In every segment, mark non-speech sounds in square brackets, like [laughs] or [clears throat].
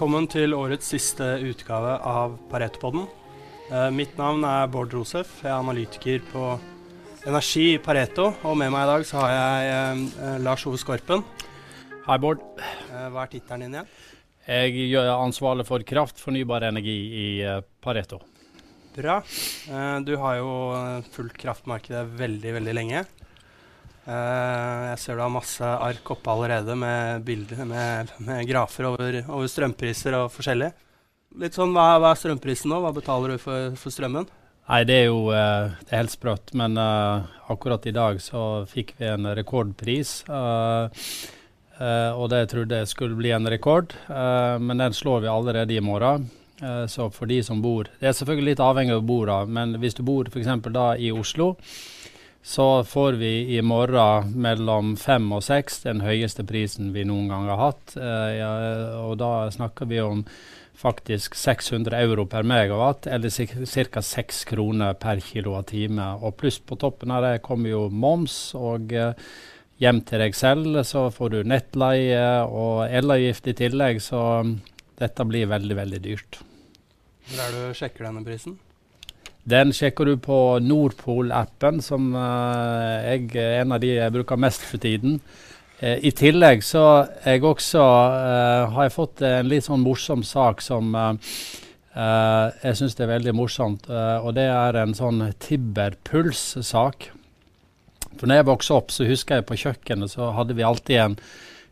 Velkommen til årets siste utgave av Paretopodden. Eh, mitt navn er Bård Rosef. Jeg er analytiker på energi i Pareto. Og med meg i dag så har jeg eh, Lars Ove Skorpen. Hei, Bård. Eh, hva er tittelen din igjen? Jeg er ansvarlig for kraft, fornybar energi i Pareto. Bra. Du har jo fulgt kraftmarkedet veldig, veldig lenge. Eh, jeg ser du har masse ark oppe allerede med bilder med, med grafer over, over, strømpriser og forskjellig. Litt sånn, hva, hva, er strømprisen nå? Hva betaler du for, for strømmen? Nei, Det er jo uh, det er helt sprøtt. Men uh, akkurat i dag så fikk vi en rekordpris. Uh, og det jeg trodde skulle bli en rekord, men den slår vi allerede i morgen. så for de som bor Det er selvfølgelig litt avhengig av hvor du bor, men hvis du bor f.eks. da i Oslo, så får vi i morgen mellom fem og seks den høyeste prisen vi noen gang har hatt. Eh, ja, og da snakker vi om faktisk 600 euro per megawatt, eller ca. 6 kroner per kilowattime. Og pluss på toppen av det kommer jo moms, og eh, hjem til deg selv så får du nettleie og elavgift i tillegg, så dette blir veldig, veldig dyrt. Hvor er det du sjekker denne prisen? Den sjekker du på Nordpol-appen, som uh, jeg er en av de jeg bruker mest for tiden. Uh, I tillegg så jeg også, uh, har jeg fått en litt sånn morsom sak som jeg syns er veldig morsomt. og det er en sånn Tibber-puls-sak. For når jeg vokste opp, så husker jeg på kjøkkenet så hadde vi alltid en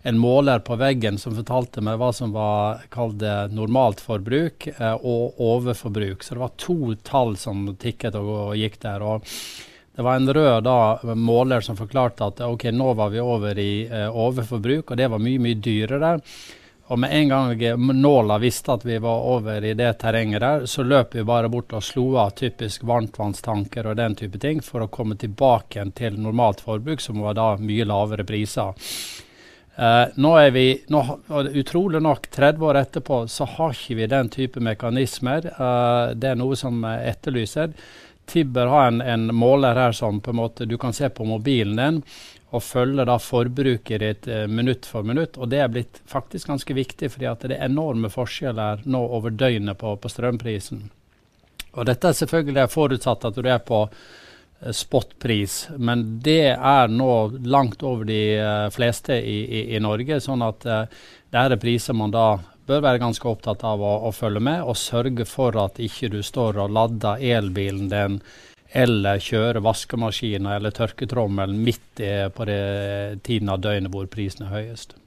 en måler på veggen som fortalte meg hva som var kalt normalt forbruk eh, og overforbruk. Så det var to tall som tikket og, og gikk der. og det var en rød da, måler som forklarte at ok, nå var vi over i eh, overforbruk, og det var mye mye dyrere. Og med en gang nåla visste at vi var over i det terrenget der, så løp vi bare bort og slo av typisk varmtvannstanker og den type ting for å komme tilbake til normalt forbruk, som var da mye lavere priser. Uh, nå er vi, nå, Utrolig nok, 30 år etterpå, så har ikke vi den type mekanismer. Uh, det er noe som etterlyser. Tibber har en, en, måler her som på en måte du kan se på mobilen din og følge da forbruket ditt uh, minutt for minutt. Og det er blitt faktisk ganske viktig, fordi at det er enorme forskjeller nå over døgnet på, på strømprisen. Og dette er selvfølgelig forutsatt at du er på Eh, spotpris, men det er nå langt over de uh, fleste i, i, i, Norge. Sånn at uh, det er priser man da bør være ganske opptatt av å, å, følge med, og sørge for at ikke du står og lader elbilen din eller kjører vaskemaskinen eller tørketrommelen midt på det tiden av døgnet hvor prisen er høyest.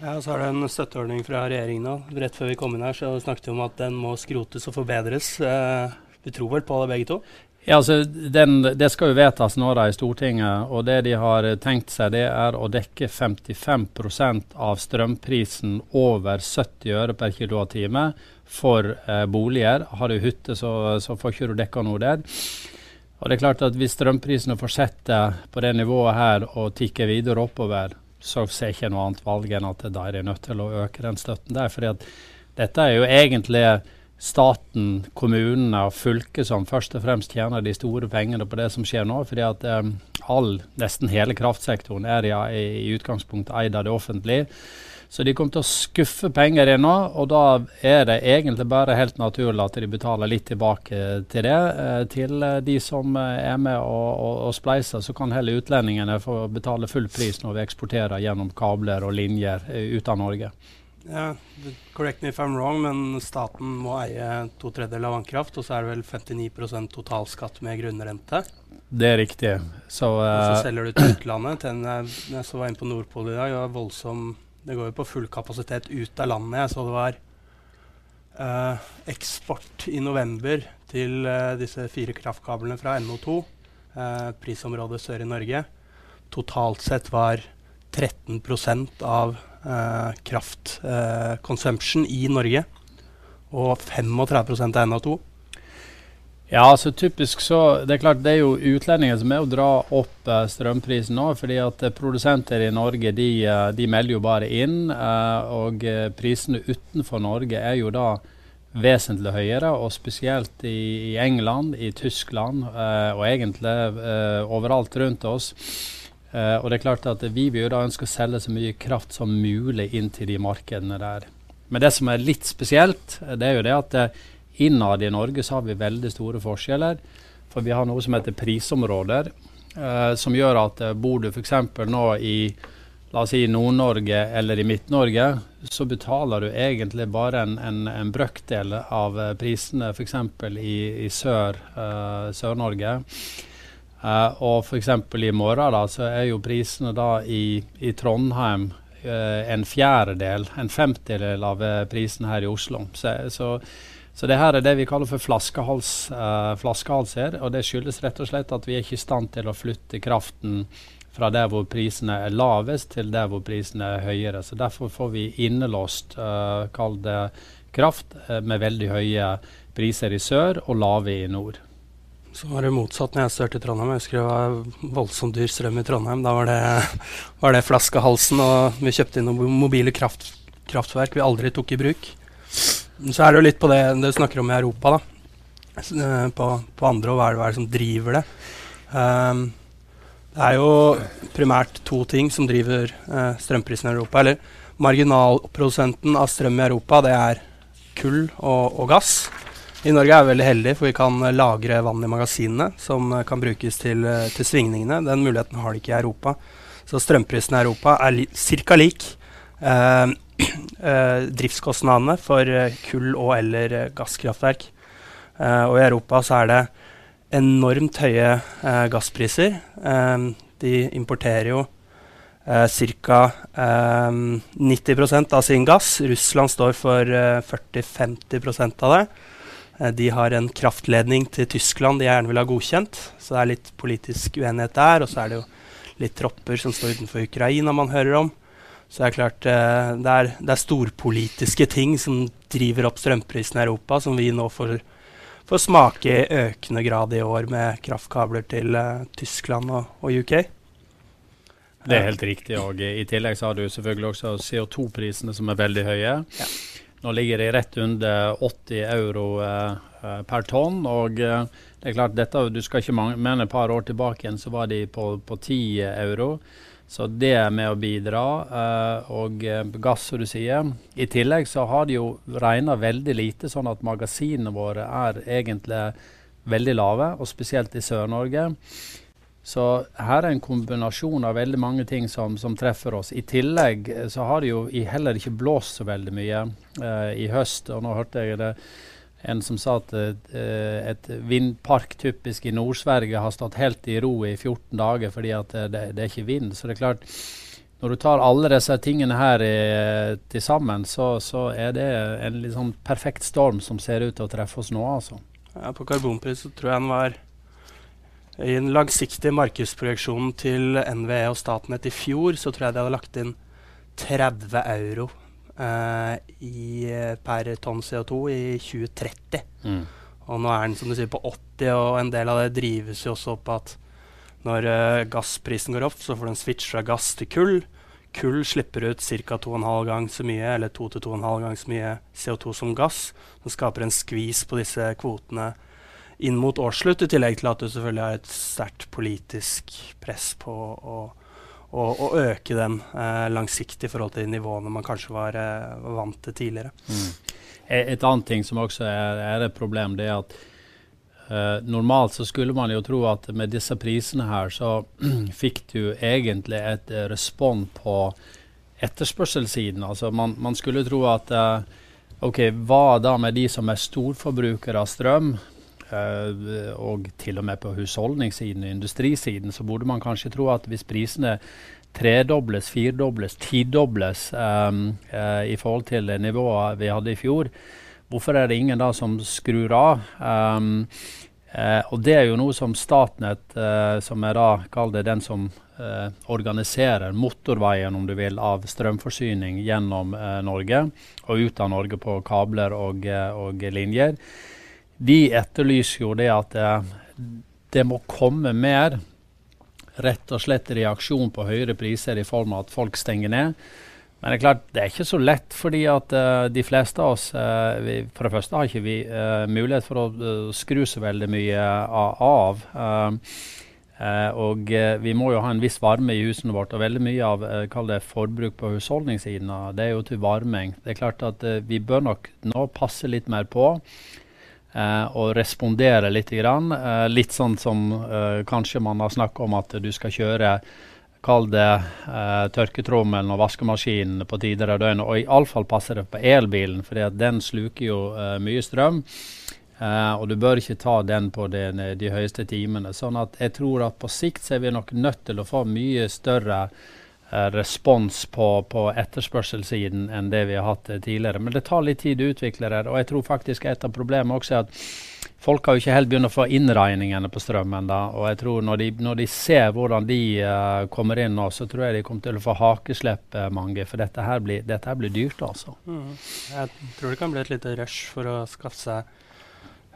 Ja, Så er det en støtteordning fra regjeringen òg. Rett før vi kom inn her, så snakket vi om at den må skrotes og forbedres. Eh, vi tror vel på det begge to? Ja, altså, den, Det skal jo vedtas nå da i Stortinget, og det de har tenkt seg, det er å dekke 55% av strømprisen over 70 øre per kWh for eh, boliger. Har du hytte, så, så får ikke du dekka noe der. Og det er klart at Hvis strømprisene fortsetter på det nivået her og tikker videre oppover, så ser jeg ikke noe annet valg enn at da er de nødt til å øke den støtten der. fordi at dette er jo egentlig staten, kommunene og fylket som først og fremst tjener de store pengene på det som skjer nå. fordi at um, all, nesten hele kraftsektoren er i, i utgangspunktet eid av det offentlige. Så de kommer til å skuffe penger inn nå, og da er det egentlig bare helt naturlig at de betaler litt tilbake til det. Eh, til de som eh, er med og, og, og spleiser, så kan heller utlendingene få betale full pris når vi eksporterer gjennom kabler og linjer eh, ut av Norge. Ja, correct me if I'm wrong, men staten må eie to tredjedeler av vannkraft, og så er det vel 59% totalskatt med grunnrente? Det er riktig. Så, uh, og så eh, selger du til utlandet. Den jeg, jeg så var inne på Nordpol i dag, det var voldsom Det går jo på full kapasitet ut av landet. Jeg så det var uh, eksport i november til uh, disse fire kraftkablene fra NO2, prisområdet sør i Norge. Totalt sett var 13% av eh, kraft eh, i Norge. Og 35 av NO2. Ja, altså typisk så Det er klart det er jo utlendinger som er å dra opp eh, strømprisen nå. fordi at eh, produsenter i Norge de, eh, de melder jo bare inn. Eh, og eh, prisene utenfor Norge er jo da vesentlig høyere. Og spesielt i, i England, i Tyskland og egentlig overalt rundt oss. Uh, og det er klart at Vi vil jo da ønske å selge så mye kraft som mulig inn til de markedene der. Men det som er litt spesielt, det er jo det at uh, innad i Norge så har vi veldig store forskjeller. For vi har noe som heter prisområder, uh, som gjør at bor du f.eks. nå i la oss si Nord-Norge eller i Midt-Norge, så betaler du egentlig bare en, en, en brøkdel av prisene f.eks. i, i sør, Sør-Norge. Uh, og f.eks. i morgen da, så er jo prisene da i, i Trondheim uh, en fjerdedel, en femtedel av uh, prisene her i Oslo. Så, så, så, det her er det vi kaller for flaskehals, flaskehalser. Og det skyldes rett og slett at vi er ikke i stand til å flytte kraften fra der hvor prisene er lavest til der hvor prisene er høyere. Så derfor får vi innelåst, kall det kraft, med veldig høye priser i sør og lave i nord. Så var det motsatt når jeg størte i Trondheim. Jeg husker det var voldsomt dyr strøm i Trondheim. Da var det, var det flaskehalsen, og vi kjøpte inn noen mobile kraft, kraftverk vi aldri tok i bruk. Så er det jo litt på det du snakker om i Europa, da. Eh, på, på andre, og hva er, det, hva er det som driver det? Um, det er jo primært to ting som driver uh, strømprisen i Europa. Eller marginalprodusenten av strøm i Europa, det er kull og, og gass. I Norge er vi veldig heldige, for vi kan eh, lagre vann i magasinene som eh, kan brukes til, eh, til svingningene. Den muligheten har de ikke i Europa. Så strømprisen i Europa er li ca. lik eh, [clears throat] eh, driftskostnadene for kull- og eller gasskraftverk. Eh, og i Europa så er det enormt høye gasspriser. de importerer jo eh, ca. Eh, 90% av sin gass. Russland står for eh, 40-50% av det. Eh, de har en kraftledning til Tyskland de gjerne vil ha godkjent. Så det er litt politisk uenighet der. Og så er det jo litt tropper som står utenfor Ukraina man hører om. Så det er klart eh, det er, det er storpolitiske ting som driver opp strømprisen i Europa, som vi nå får, får smake i økende grad i år med kraftkabler til uh, Tyskland og, og, UK. Det er helt riktig. og I tillegg så har du selvfølgelig også CO2-prisene som er veldig høye. Ja. Nå ligger de rett under 80 euro eh, eh, per tonn. og eh, det er klart, dette, Du skal ikke mene et par år tilbake igjen, så var de på, på 10 euro. Så det er med å bidra. Og gass, som du sier. I tillegg så har de jo regna veldig lite, sånn at magasinene våre er egentlig veldig lave, og spesielt i Sør-Norge. Så her er en kombinasjon av veldig mange ting som, som, treffer oss. I tillegg eh, så har det jo heller ikke blåst så veldig mye uh, i høst. Og nå hørte jeg det en som sa at uh, et vindpark typisk i Nord-Sverige har stått helt i ro i 14 dager fordi at det, det, er ikke vind. Så det er klart, når du tar alle disse tingene her til sammen, så, så, er det en sånn perfekt storm som ser ut til å treffe oss nå, altså. Ja, på karbonpris så tror jeg den var i den langsiktige markedsprojeksjonen til NVE og Statnett i fjor, så tror jeg de hadde lagt inn 30 euro eh, i, per tonn CO2 i 2030. Mm. Og nå er den som du sier på 80, og en del av det drives jo også opp at når eh, gassprisen går opp, så får du en switch fra gass til kull. Kull slipper ut ca. 2,5 ganger så mye, eller 2-2,5 ganger så mye CO2 som gass. Som skaper en skvis på disse kvotene inn mot årsslutt, i tillegg til at du selvfølgelig har et sterkt politisk press på å, å, å øke den eh, langsiktig i forhold til de nivåene man kanskje var, eh, vant til tidligere. Mm. Et annet ting som også er, er et problem, det er at eh, normalt så skulle man jo tro at med disse prisene her, så [clears throat] fikk du egentlig et respond respons på etterspørselssiden. Altså man, man skulle tro at uh, OK, hva da med de som er storforbrukere av strøm? Eh, og til og med på husholdningssiden og industrisiden, så burde man kanskje tro at hvis prisene tredobles, firedobles, tidobles um, uh, i forhold til nivået vi hadde i fjor, hvorfor er det ingen da som skrur av? Og det er jo noe som Statnett, som er da, kall det den som organiserer motorveien, om du vil, av strømforsyning gjennom Norge og ut av Norge på kabler og, og linjer de etterlyser jo det at eh, det må komme mer rett og slett reaksjon på høyere priser i form av at folk stenger ned. Men det er klart, det er ikke så lett, fordi at uh, de fleste av oss uh, vi, For det første har ikke vi uh, mulighet for å skru så veldig mye av. Og vi må jo ha en viss varme i husene vårt. Og veldig mye av uh, det forbruk på husholdningssiden det er jo til varming. Det er klart at vi bør nok nå passe litt mer på. Og respondere litt. Grann. litt sånn som kanskje man har snakket om at du skal kjøre Kall det tørketrommelen og vaskemaskinen på tider av døgnet. Og iallfall passer det på elbilen, for den sluker jo mye strøm. Uh, og du bør ikke ta den på de, de, høyeste timene. Sånn at jeg tror at på sikt så er vi nok nødt til å få mye større respons på, på etterspørselssiden enn det vi har hatt uh, tidligere. Men det tar litt tid å utvikle det. Og jeg tror faktisk et av problemene også er at folk har jo ikke helt begynt å få innregningene på strømmen. da, Og jeg tror når de, når de ser hvordan de kommer inn nå, så tror jeg de kommer til å få hakeslepp mange. For dette her blir, dette her blir dyrt, altså. Mm. Jeg tror det kan bli et lite rush for å skaffe seg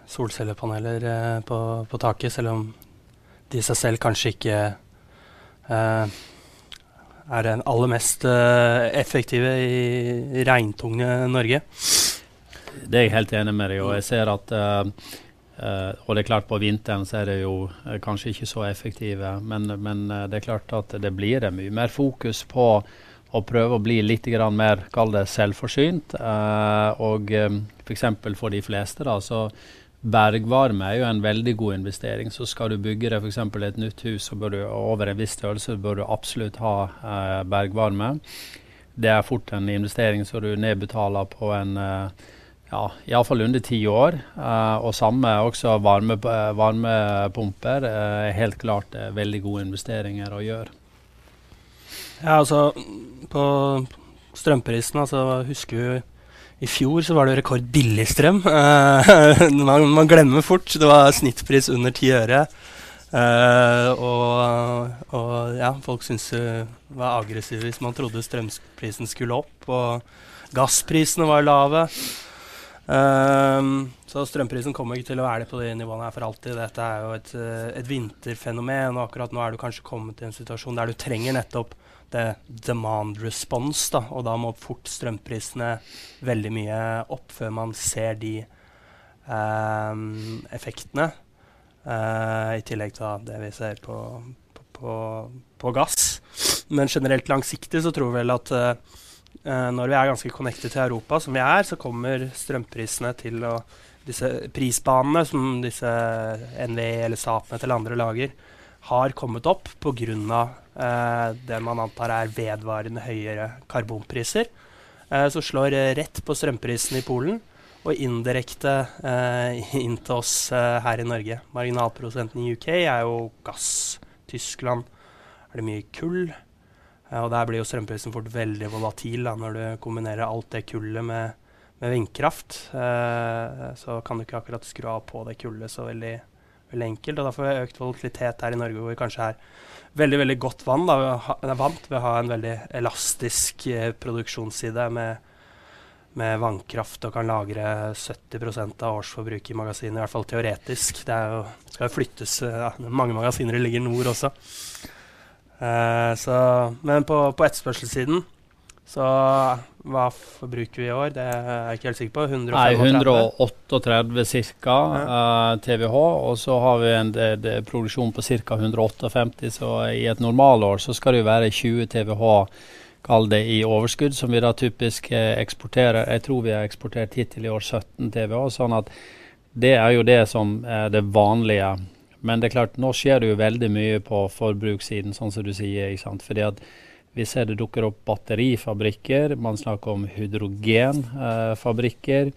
solcellepaneler uh, på, på, taket, selv om de i seg selv kanskje ikke eh, er den aller mest eh, effektive i regntunge Norge. Det er jeg helt enig med deg og Jeg ser at uh, uh, Og det er klart på vinteren så er det jo uh, kanskje ikke så effektive, men, men det er klart at det blir mye mer fokus på å prøve å bli litt mer kall det selvforsynt. og um, f.eks. For, for de fleste da, så Bergvarme er jo en veldig god investering. Så skal du bygge deg f.eks. et nytt hus og du, over en viss størrelse, bør du absolutt ha eh, bergvarme. Det er fort en investering som du nedbetaler på en eh, ja, iallfall under ti år. Eh, og samme også varme, varmepumper. Eh, helt klart eh, veldig gode investeringer å gjøre. Ja, altså på strømprisen, altså husker vi i fjor så var det rekordbillig strøm. Uh, [laughs] man, man, glemmer fort. Det var snittpris under ti øre. Uh, og, og, ja, folk syntes det var aggressiv hvis man trodde strømprisen skulle opp. Og gassprisene var lave. Uh, så strømprisen kommer ikke til å være det på de nivåene her for alltid. Dette er jo et, et vinterfenomen, og akkurat nå er du kanskje kommet i en situasjon der du trenger nettopp det demand response, da, og da må fort strømprisene veldig mye opp før man ser de um, effektene. Uh, I tillegg til det vi ser på, på, på, på, gass. Men generelt langsiktig så tror vi vel at uh, når vi er ganske connected til Europa, som vi er, så kommer strømprisene til å Disse prisbanene som disse NVE eller Statnett eller andre lager, har kommet opp pga. Eh, det man antar er vedvarende høyere karbonpriser. Eh, som slår rett på strømprisen i Polen og indirekte eh, inn til oss eh, her i Norge. Marginalprosenten i UK er jo gass. Tyskland er det mye kull. Eh, og der blir jo strømprisen fort veldig volatil da, når du kombinerer alt det kullet med, med vindkraft. Eh, så kan du ikke akkurat skru av på det kullet så veldig, veldig enkelt. Og da får vi økt volatilitet her i Norge, hvor vi kanskje er veldig veldig godt vann. Da. Er vant ved å ha en veldig elastisk eh, produksjonsside med, med, vannkraft og kan lagre 70% av årsforbruket i magasinet, i hvert fall teoretisk. Det jo, skal jo flyttes eh, ja, Mange magasiner ligger nord også. Eh, så, men på, på etterspørselssiden så hva forbruker vi i år? Det er jeg ikke helt sikker på. 135? Nei, 138 ca. Ja. Uh, TWh. Og så har vi en det, det produksjon på ca. 158, så i et normalår så skal det jo være 20 TWh kall det i overskudd, som vi da typisk eh, eksporterer. Jeg tror vi har eksportert hittil i år 17 TWh. sånn at det er jo det som er det vanlige. Men det er klart, nå skjer det jo veldig mye på forbrukssiden, sånn som du sier. ikke sant? Fordi at vi ser det dukker opp batterifabrikker. Man snakker om hydrogenfabrikker.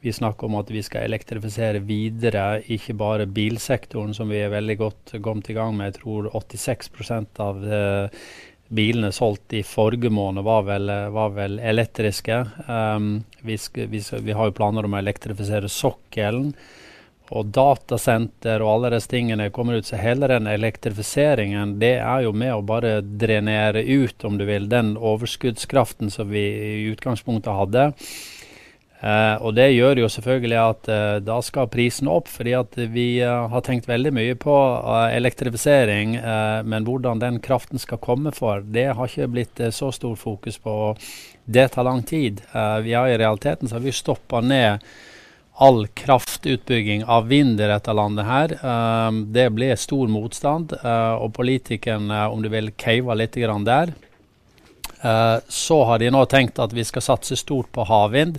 vi snakker om at vi skal elektrifisere videre, ikke bare bilsektoren, som vi er veldig godt kommet i gang med. Jeg tror 86% av uh, bilene solgt i forrige måned var vel, var vel elektriske. Um, vi, skal, vi, vi, har jo planer om å elektrifisere sokkelen og datasenter og alle disse tingene kommer ut. Så hele den elektrifiseringen det er jo med å bare drenere ut, om du vil, den overskuddskraften som vi i utgangspunktet hadde. Eh, og det gjør jo selvfølgelig at eh, da skal prisen opp, fordi at vi eh, har tenkt veldig mye på elektrifisering. men hvordan den kraften skal komme for, det har ikke blitt så stor fokus på. Det tar lang tid. vi har I realiteten så har vi stoppa ned all kraftutbygging av vind i dette landet her. Um, det ble stor motstand, uh, og politikerne, om du vil, cava litt der. Uh, så har de nå tenkt at vi skal satse stort på havvind.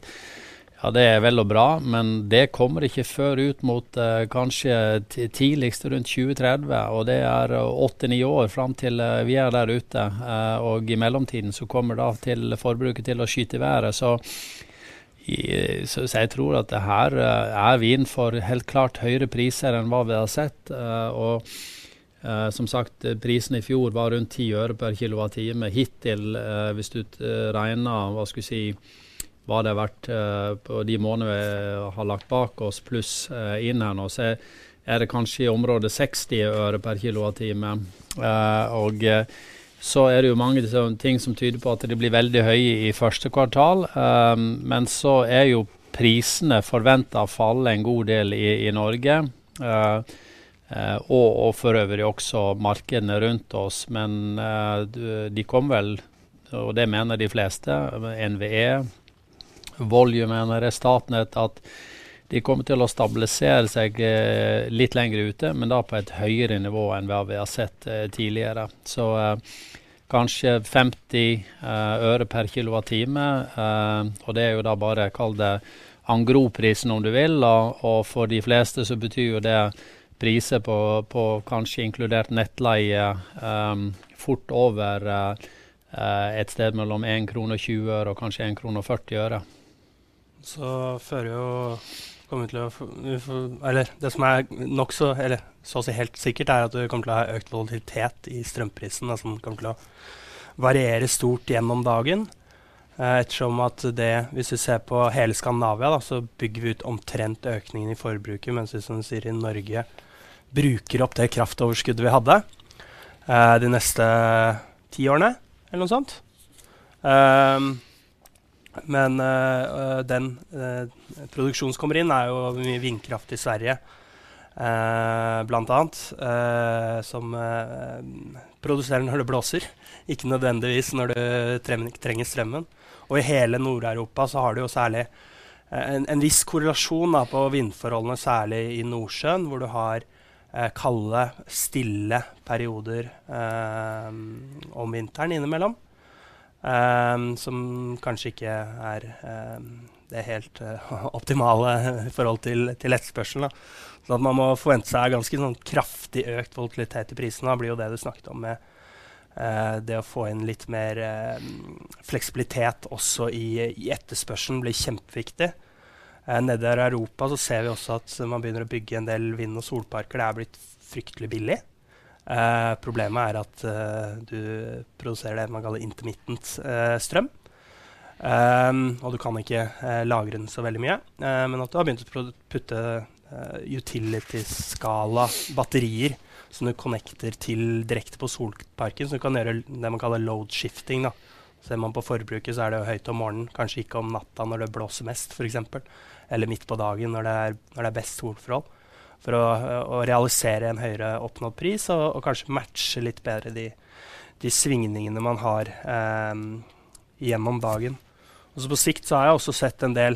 Ja, Det er vel og bra, men det kommer ikke før ut mot uh, kanskje tidligst rundt 2030. Og det er åtte-ni år fram til uh, vi er der ute. Uh, og i mellomtiden så kommer da til forbruket til å skyte i været. Så i, så, så, jeg tror at det her uh, er vin for helt klart høyere priser enn hva vi har sett. Uh, og uh, som sagt, prisen i fjor var rundt 10 øre per kilowattime. Hittil, hvis du regner hva si, hva det har vært på de månedene vi har lagt bak oss, pluss inn her nå, så er det kanskje i området 60 øre per kilowattime. og så er det jo mange ting som tyder på at de blir veldig høye i første kvartal. Um, men så er jo prisene forventa å falle en god del i, i Norge. Uh, uh, og, og, for øvrig også markedene rundt oss. Men uh, de kom vel, og det mener de fleste, NVE, Volue mener Statnett, at de kommer til å stabilisere seg eh, litt lenger ute, men da på et høyere nivå enn hva vi har sett eh, tidligere. Så eh, kanskje 50 eh, øre per kilowattime. Og det er jo da bare, kall det angroprisen om du vil. Og, og, for de fleste så betyr jo det priser på, på kanskje inkludert nettleie eh, fort over et sted mellom 1 krone og 20 øre og kanskje 1 krone og 40 øre. Så fører jo kommer til å Eller det som er nokså, eller så å si helt sikkert, er at du kommer til å ha økt volatilitet i strømprisen, som kommer til å variere stort gjennom dagen. Eh, ettersom at det, hvis vi ser på hele Skandinavia, da, så bygger vi ut omtrent økningen i forbruket, mens vi som du sier i Norge bruker opp det kraftoverskuddet vi hadde eh, de neste ti årene, eller noe sånt. Um, men uh, den uh, produksjonen som kommer inn, er jo mye vindkraft i Sverige. Uh, blant annet. Uh, som uh, produserer når det blåser, ikke nødvendigvis når du trenger strømmen. Og i hele Nord-Europa så har du jo særlig en, en, viss korrelasjon da, på vindforholdene, særlig i Nordsjøen, hvor du har kalde, stille perioder om vinteren innimellom. Um, som kanskje ikke er um, det helt uh, [laughs] optimale i forhold til, til etterspørselen. Så at man må forvente seg ganske sånn kraftig økt volatilitet i prisene. Det blir jo det du snakket om med uh, det å få inn litt mer uh, fleksibilitet også i, i etterspørselen, blir kjempeviktig. Uh, Nede i Europa så ser vi også at man begynner å bygge en del vind- og solparker. Det er blitt fryktelig billig. Uh, problemet er at uh, du produserer det man kaller intermittent uh, strøm. Um, og du kan ikke lagre den så veldig mye. men at du har begynt å putte utility-skala batterier som du connecter til direkte på solparken, så du kan gjøre det man kaller load shifting. da. Ser man på forbruket, så er det jo høyt om morgenen, kanskje ikke om natta når det blåser mest, f.eks. Eller midt på dagen når det er, når det er best solforhold for å, å, realisere en høyere oppnådd pris, og, og kanskje matche litt bedre de, de svingningene man har eh, gjennom dagen. Og så På sikt så har jeg også sett en del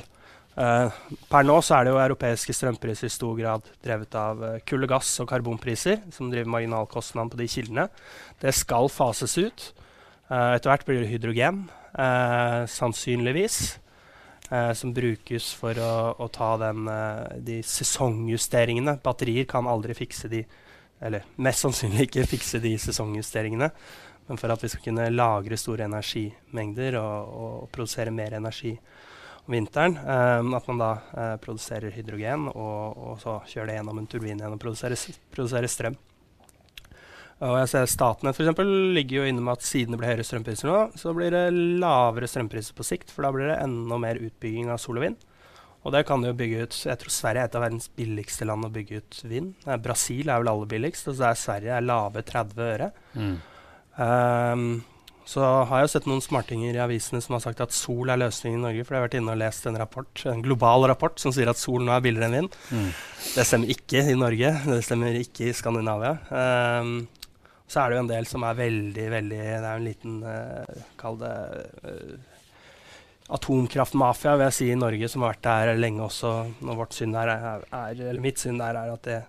eh, Per nå så er det jo europeiske strømpriser i stor grad drevet av eh, kull og gass og karbonpriser, som driver marginalkostnadene på de kildene. Det skal fases ut. Eh, etter hvert blir det hydrogen, eh, sannsynligvis eh, som brukes for å, å ta den, eh, de sesongjusteringene. Batterier kan aldri fikse de Eller mest sannsynlig ikke fikse de sesongjusteringene. Men for at vi skal kunne lagre store energimengder og, og produsere mer energi om vinteren, eh, at man da eh, produserer hydrogen og, og, så kjører det gjennom en turbin igjen og produserer, produserer strøm. Og jeg ser Statnett f.eks. ligger jo inne med at siden det blir høyere strømpriser nå, så blir det lavere strømpriser på sikt, for da blir det enda mer utbygging av sol og vind. Og det kan jo bygge ut Jeg tror Sverige er et av verdens billigste land å bygge ut vind. Brasil er vel aller billigst, og så er Sverige er lave 30 øre. Mm. Um, så har jeg jo sett noen smartinger i avisene som har sagt at sol er løsningen i Norge. For jeg har vært inne og lest en rapport, en global rapport som sier at sol nå er billigere enn vind. Mm. Det stemmer ikke i Norge. Det stemmer ikke i Skandinavia. Um, så er det jo en del som er veldig, veldig Det er en liten uh, Kall det uh, atomkraftmafia vil jeg si i Norge, som har vært der lenge også. Når vårt syn der er, er, eller mitt syn der er at det,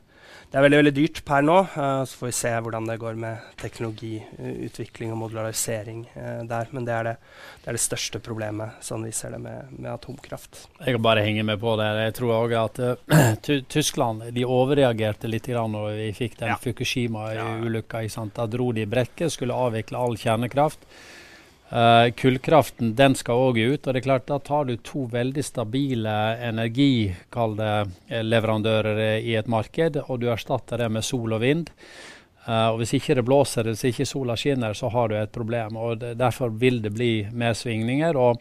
det er veldig veldig dyrt per nå. Uh, så får vi se hvordan det går med teknologiutvikling og modularisering uh, der. Men det er det, det er det, største problemet, sånn vi ser det med, med atomkraft. Jeg kan bare henge med på det. Jeg tror òg at [clears throat] uh, Tyskland de overreagerte litt grann når vi fikk den ja. Fukushima-ulykka. Da dro de i brekket, skulle avvikle all kjernekraft. Uh, kullkraften den skal òg ut. og det er klart Da tar du to veldig stabile energileverandører eh, i et marked, og du erstatter det med sol og vind. Uh, og Hvis ikke det blåser hvis ikke sola skinner, så har du et problem. og det, Derfor vil det bli mer svingninger. og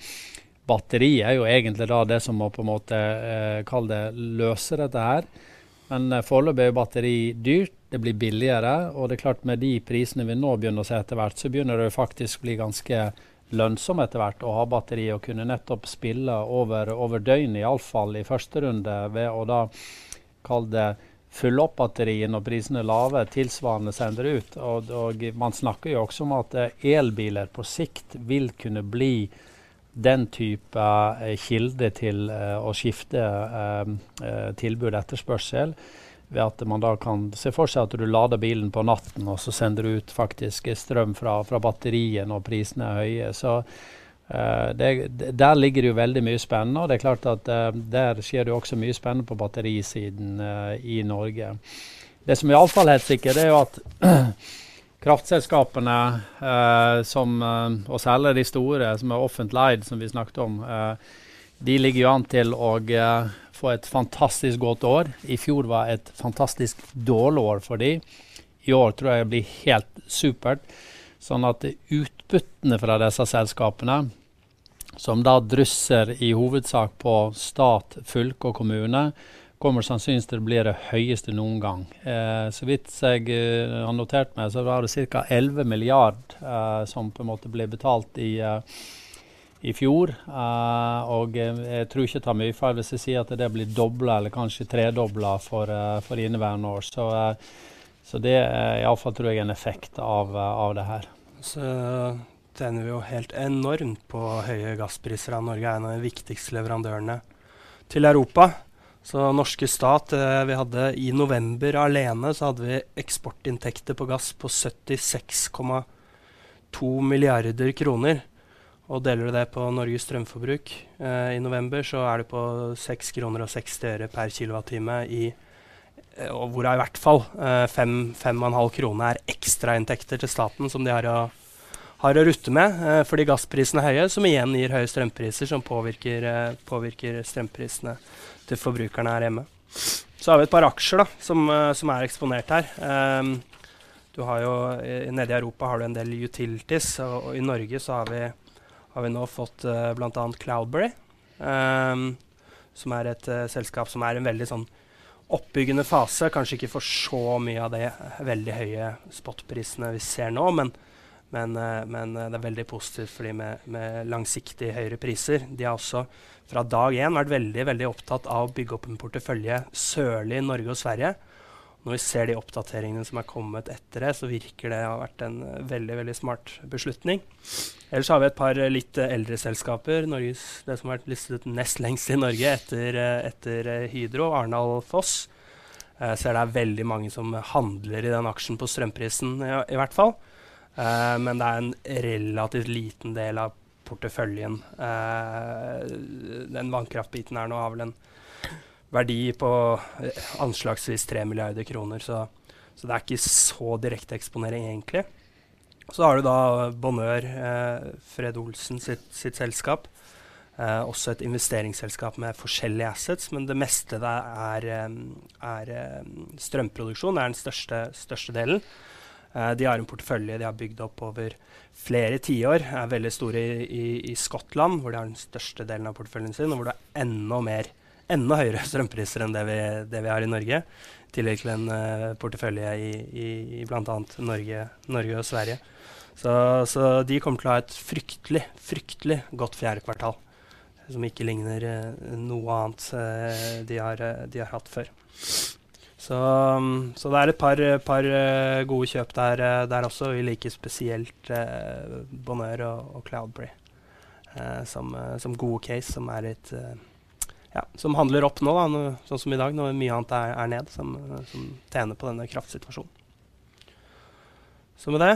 Batteri er jo egentlig da det som må på en måte uh, kalle det løse dette her. Men uh, foreløpig er batteri dyrt, det blir billigere. Og det er klart med de prisene vi nå begynner å se etter hvert, så begynner det faktisk å bli ganske lønnsomt etter hvert å ha batteri og kunne nettopp spille over, over døgnet, iallfall i første runde, ved å da kalle det fylle opp batteriet når prisene er lave, tilsvarende sender ut. Og, og, man snakker jo også om at eh, elbiler på sikt vil kunne bli den type uh, kilde til uh, å skifte uh, tilbud etterspørsel ved at man da kan se for seg at du lader bilen på natten, og så sender du ut faktisk strøm fra, fra batteriet når prisene er høye. Så uh, det, der ligger det jo veldig mye spennende. Og det er klart at uh, der skjer det jo også mye spennende på batterisiden uh, i Norge. Det som er iallfall helt sikkert, er jo at [clears throat] kraftselskapene, som, og særlig de store som er offentlig eid, som vi snakket om, de ligger jo an til å få et fantastisk godt år. I fjor var et fantastisk dårlig år for dem. I år tror jeg blir helt supert. Sånn at utbyttene fra disse selskapene, som da drysser i hovedsak på stat, fylke og kommune, kommer sannsynligvis til å bli det høyeste noen gang. Eh, så vidt jeg eh, har notert meg, så var det ca. 11 milliard eh, som på en måte ble betalt i eh, i fjor. Uh, og jeg tror ikke det tar mye feil hvis jeg sier at det blir dobla eller kanskje tredobla for, for inneværende år. Så, så det er iallfall tror jeg en effekt av, av det her. Så tjener vi jo helt enormt på høye gasspriser. Norge er en av de viktigste leverandørene til Europa. Så norske stat vi hadde I november alene så hadde vi eksportinntekter på gass på 76,2 milliarder kroner. Og deler du det på Norges strømforbruk eh, i november, så er det på 6 kroner og 60 øre per kilowattime i eh, og hvor i hvert fall eh, 5,5 kroner er ekstrainntekter til staten som de har å, har å rutte med eh, fordi gassprisene er høye, som igjen gir høye strømpriser, som påvirker, eh, påvirker, strømprisene til forbrukerne her hjemme. Så har vi et par aksjer da, som, eh, som er eksponert her. Um, du har jo, Nede i Europa har du en del utilities, og, og i Norge så har vi har vi nå fått uh, bl.a. Cloudberry, um, som er et uh, selskap som er en veldig sånn oppbyggende fase. Kanskje ikke for så mye av de veldig høye spotprisene vi ser nå, men, men, uh, men uh, det er veldig positivt for de med, med langsiktig høyere priser. De har også fra dag én vært veldig, veldig opptatt av å bygge opp en portefølje sørlig i Norge og Sverige. Når vi ser de oppdateringene som er kommet etter det, så virker det å ha vært en uh, veldig veldig smart beslutning. Ellers har vi et par litt eldre selskaper. Norges, det som har vært listet nest lengst i Norge etter, etter Hydro, Arendal Foss. Jeg ser det er veldig mange som handler i den aksjen på strømprisen, i, i hvert fall. Men det er en relativt liten del av porteføljen. den vannkraftbiten her nå har vel en verdi på eh, anslagsvis 3 milliarder kroner. Så, så, det er ikke så direkte eksponering, egentlig. Så har du da Bonheur, uh, Fred Olsen sitt, sitt selskap. Uh, også et investeringsselskap med forskjellige assets, men det meste der er, er, er strømproduksjon. Er den største, største delen. Uh, de har en portefølje de har bygd opp over flere tiår. Er veldig store i, i, i, Skottland, hvor de har den største delen av porteføljen sin, og hvor det er enda mer enda høyere [laughs] strømpriser enn det vi, det vi har i Norge. I tillegg til en uh, portefølje i, i, i bl.a. Norge, Norge og Sverige. Så, så, de kommer til å ha et fryktelig, fryktelig godt fjerde kvartal. Som ikke ligner uh, noe annet uh, de, har, de, har, hatt før. Så, um, så, det er et par, par uh, gode kjøp der, uh, der, også. Vi liker spesielt uh, Bonheur og, og Cloudberry. eh, som, eh, som, gode case, som er litt ja, som handler opp nå, da, sånn som i dag, når mye annet er, er ned, som, som, tjener på denne kraftsituasjonen. Så med det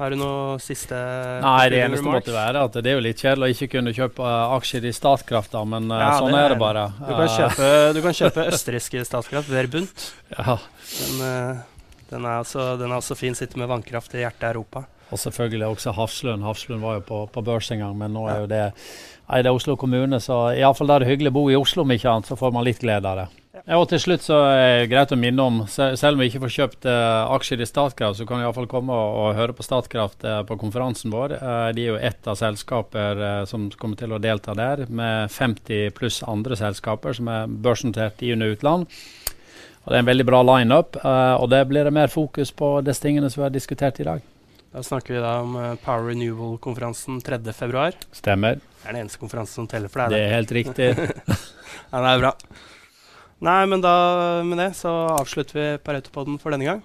har du noe siste Nei, det eneste remarks? måtte være at det er jo litt kjedelig å ikke kunne kjøpe uh, aksjer i Statkraft, da, men uh, ja, sånn er, er, det bare. Du kan kjøpe, du kan kjøpe østerrikske Statkraft, Verbund. [laughs] Ja. Den, den, er også, den, er også, fin, sitter med vannkraft i hjertet av Europa. Og selvfølgelig også Hafslund. Hafslund var jo på, på børs en gang, men nå er jo det Nei, det er Oslo kommune, så iallfall er det hyggelig å bo i Oslo om ikke annet, så får man litt glede av det. Ja, og til slutt så er det greit å minne om, selv om vi ikke får kjøpt uh, aksjer i Statkraft, så kan du iallfall komme og, og, høre på Statkraft uh, på konferansen vår. Uh, de er jo ett av selskaper som kommer til å delta der, med 50 pluss andre selskaper som er børsnotert i under utland. Og Det er en veldig bra lineup, uh, og det blir det mer fokus på disse tingene som vi har diskutert i dag. Da snakker vi da om Power Renewal-konferansen 3.2. Stemmer. Det er den eneste konferansen som teller for deg. Det er helt riktig. [laughs] ja, det er bra. Nei, men da med det så avslutter vi Pareto-podden for denne gang.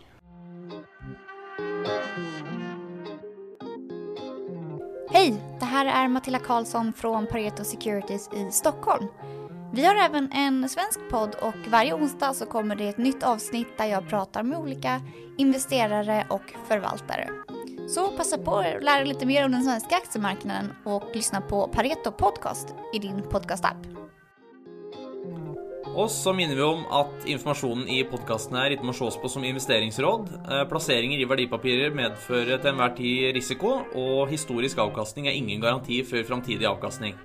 Hej! Det här är Matilda Karlsson från Pareto Securities i Stockholm. Vi har även en svensk podd och varje onsdag så kommer det ett nytt avsnitt där jag pratar med olika investerare och förvaltare. Så passa på att lära dig lite mer om den svenska aktiemarknaden och lyssna på Pareto Podcast i din podcastapp. Og så minner vi om at informasjonen i podkasten her ikke må ses på som investeringsråd. Eh, plasseringer i verdipapirer medfører til enhver tid risiko, og historisk avkastning er ingen garanti for framtidig avkastning.